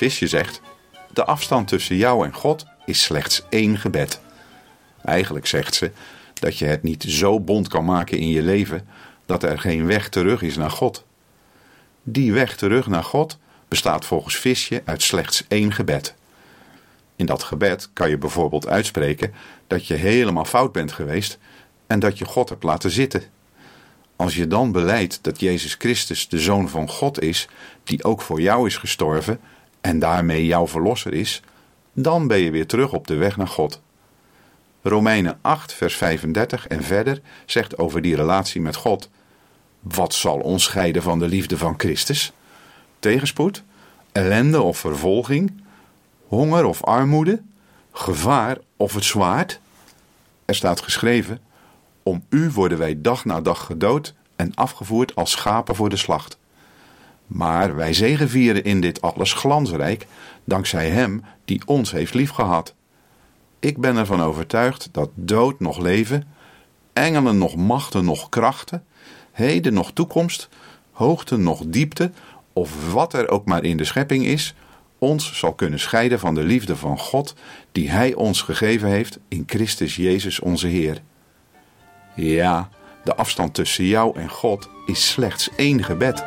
visje zegt: De afstand tussen jou en God is slechts één gebed. Eigenlijk zegt ze dat je het niet zo bond kan maken in je leven dat er geen weg terug is naar God. Die weg terug naar God bestaat volgens Visje uit slechts één gebed. In dat gebed kan je bijvoorbeeld uitspreken dat je helemaal fout bent geweest en dat je God hebt laten zitten. Als je dan beleidt dat Jezus Christus de Zoon van God is, die ook voor jou is gestorven en daarmee jouw verlosser is, dan ben je weer terug op de weg naar God. Romeinen 8, vers 35 en verder zegt over die relatie met God: Wat zal ons scheiden van de liefde van Christus? Tegenspoed, ellende of vervolging, honger of armoede, gevaar of het zwaard? Er staat geschreven: Om u worden wij dag na dag gedood en afgevoerd als schapen voor de slacht. Maar wij zegevieren in dit alles glansrijk, dankzij Hem die ons heeft liefgehad. Ik ben ervan overtuigd dat dood nog leven, engelen nog machten nog krachten, heden nog toekomst, hoogte nog diepte, of wat er ook maar in de schepping is, ons zal kunnen scheiden van de liefde van God die Hij ons gegeven heeft in Christus Jezus onze Heer. Ja, de afstand tussen jou en God is slechts één gebed.